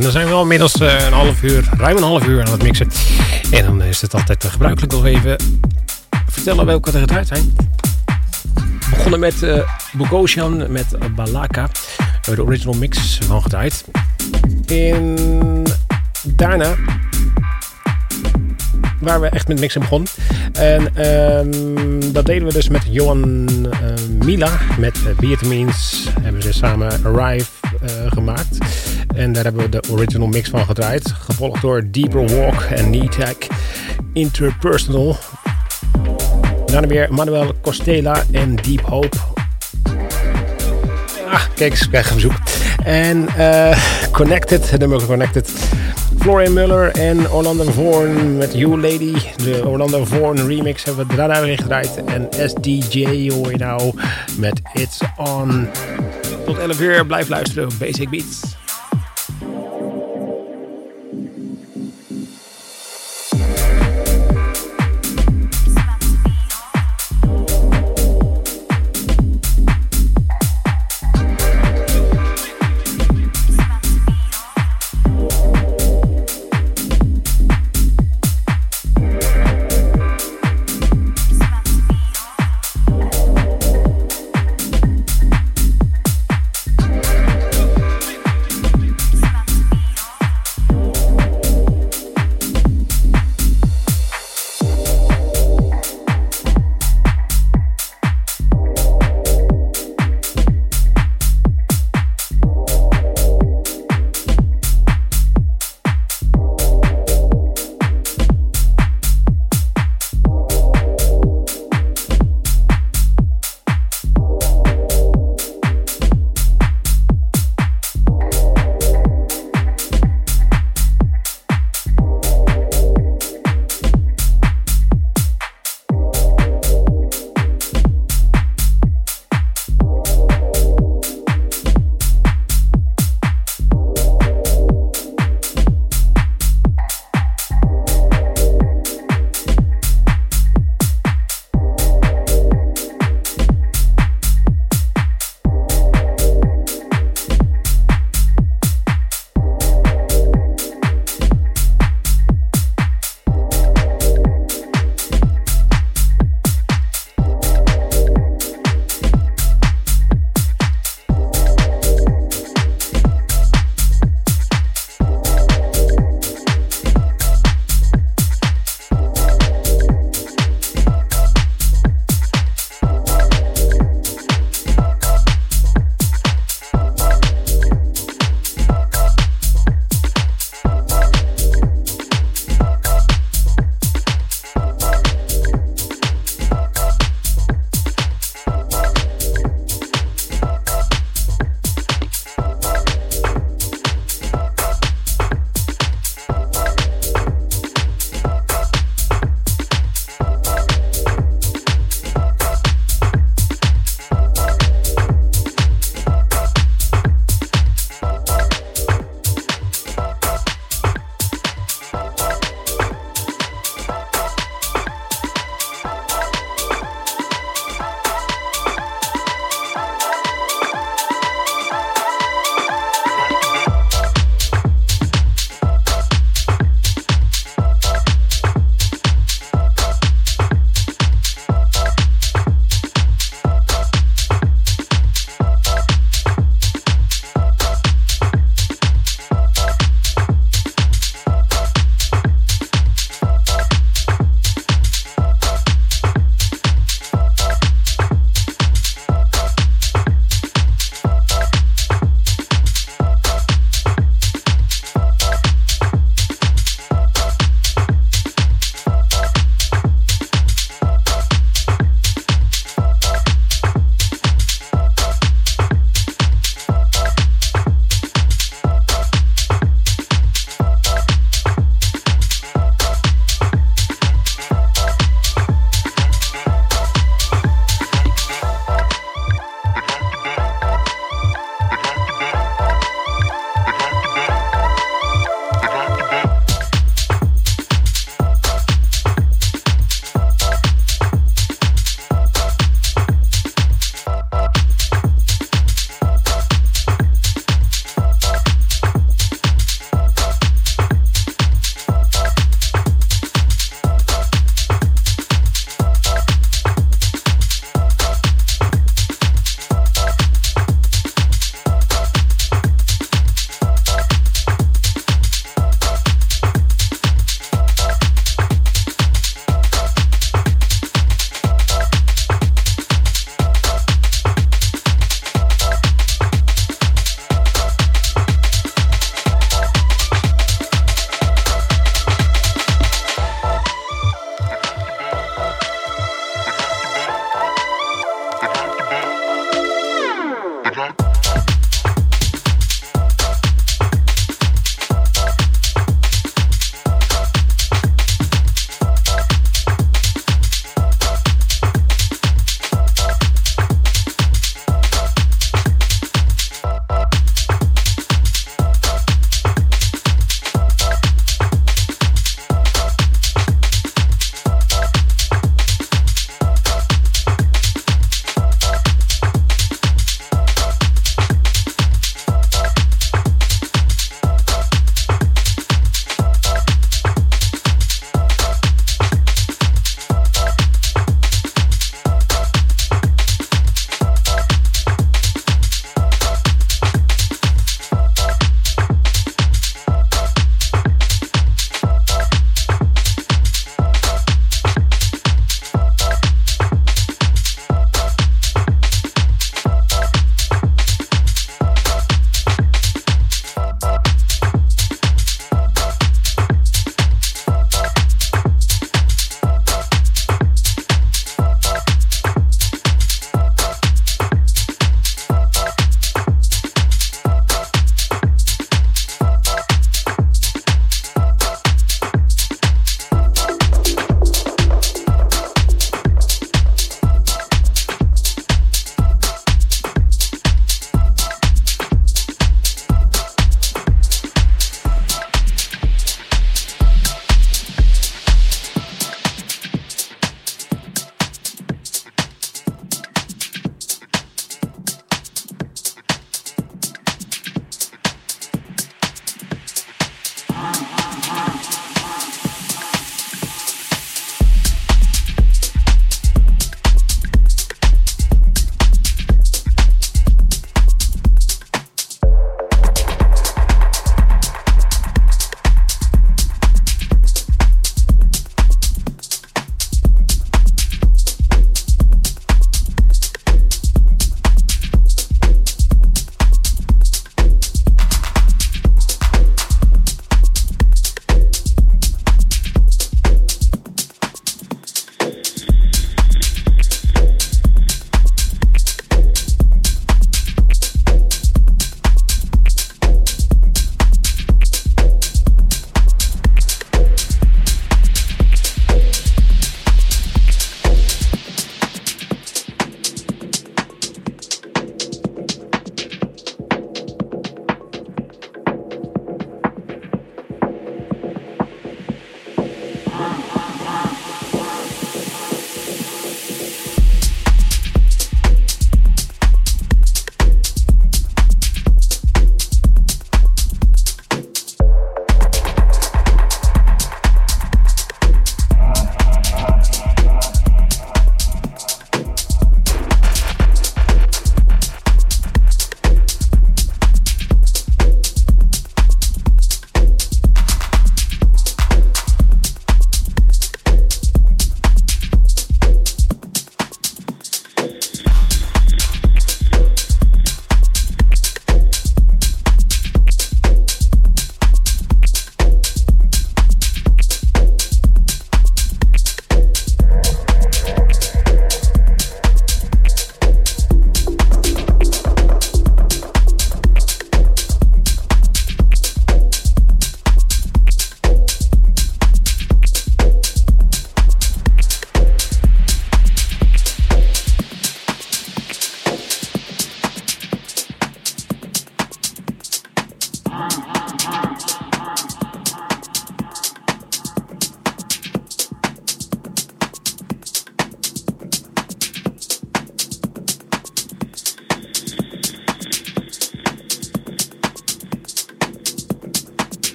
Dan zijn we al inmiddels uh, een half uur, ruim een half uur aan het mixen. En dan is het altijd uh, gebruikelijk nog even vertellen welke er gedraaid zijn. We begonnen met uh, met Balaka. We de original mix van gedraaid. En daarna waar we echt met mixen begonnen. En um, dat deden we dus met Johan Mila. Met uh, hebben ze samen Arrive gemaakt. En daar hebben we de original mix van gedraaid. Gevolgd door Deeper Walk en Tech Interpersonal. Daarna weer Manuel Costela en Deep Hope. Ah, kijk eens, ik krijg een bezoek. En uh, Connected, de nummer Connected. Florian Muller en Orlando Vorn met You Lady. De Orlando Vorn remix hebben we daarna weer gedraaid. En SDJ hoor je nou met It's On. Tot 11 uur, blijf luisteren Basic Beats.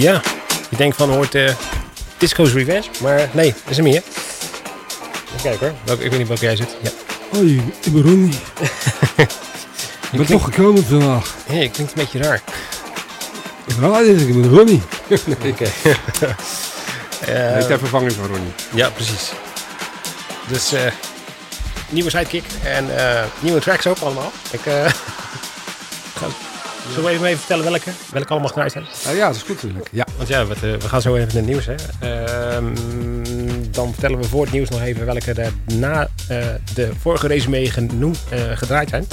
Ja, je denkt van hoort uh, Disco's Revenge, maar nee, dat is hem niet. Even kijken hoor, Welke, ik weet niet welke jij zit. Ja. Hoi, ik ben Ronnie. ik ben toch gekomen vandaag. Hé, hey, klinkt een beetje raar. Ik ben raar, ik ben Ronnie. Oké. Uh, uh, ter vervanging van Ronnie. Ja, precies. Dus uh, nieuwe sidekick en uh, nieuwe tracks ook allemaal. Ik ga, zullen we even, even vertellen welke, welke allemaal gedraaid zijn? Uh, ja, dat is goed natuurlijk. Ja. Want ja, we, we gaan zo even naar het nieuws. Hè. Ehm, dan vertellen we voor het nieuws nog even welke er na de vorige resume genoemd, gedraaid zijn.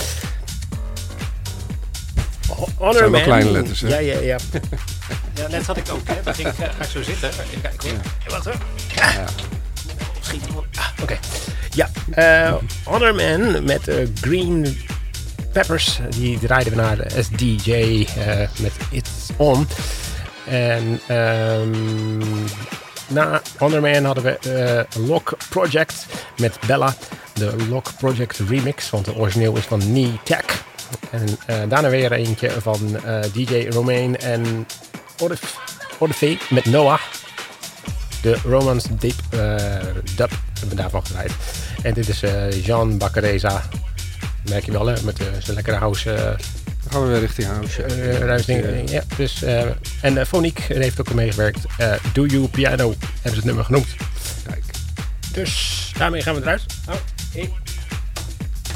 Honor zijn wel kleine letters, hè? Ja, ja, ja. ja, net zat ik ook. Hè. Dan ging ik, ga ik zo zitten. Kijk, ja. Wacht hoor. Ja. Schiet iemand. Ah, Oké. Okay. Ja, uh, Honor Man met uh, Green Peppers. Die draaiden we naar de SDJ uh, met It's On. En um, na Honor Man hadden we Lock Project met Bella. De Lock Project remix, want de origineel is van Knee Tech. En daarna weer eentje van DJ Romain en Ordefe met Noah. De Romance Deep uh, Dub hebben we daarvan gedraaid. En dit is uh, Jean Baccareza. Merk je wel, hè? Met uh, zijn lekkere house. Dan gaan we weer richting house. ruisding. Ja, dus, en Fonique heeft ook meegewerkt. Do You Piano hebben ze het nummer genoemd. Kijk. Dus daarmee gaan we eruit. Oh, hey.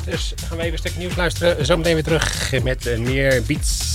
Dus gaan we even een stuk nieuws luisteren. Zometeen weer terug met meer beats.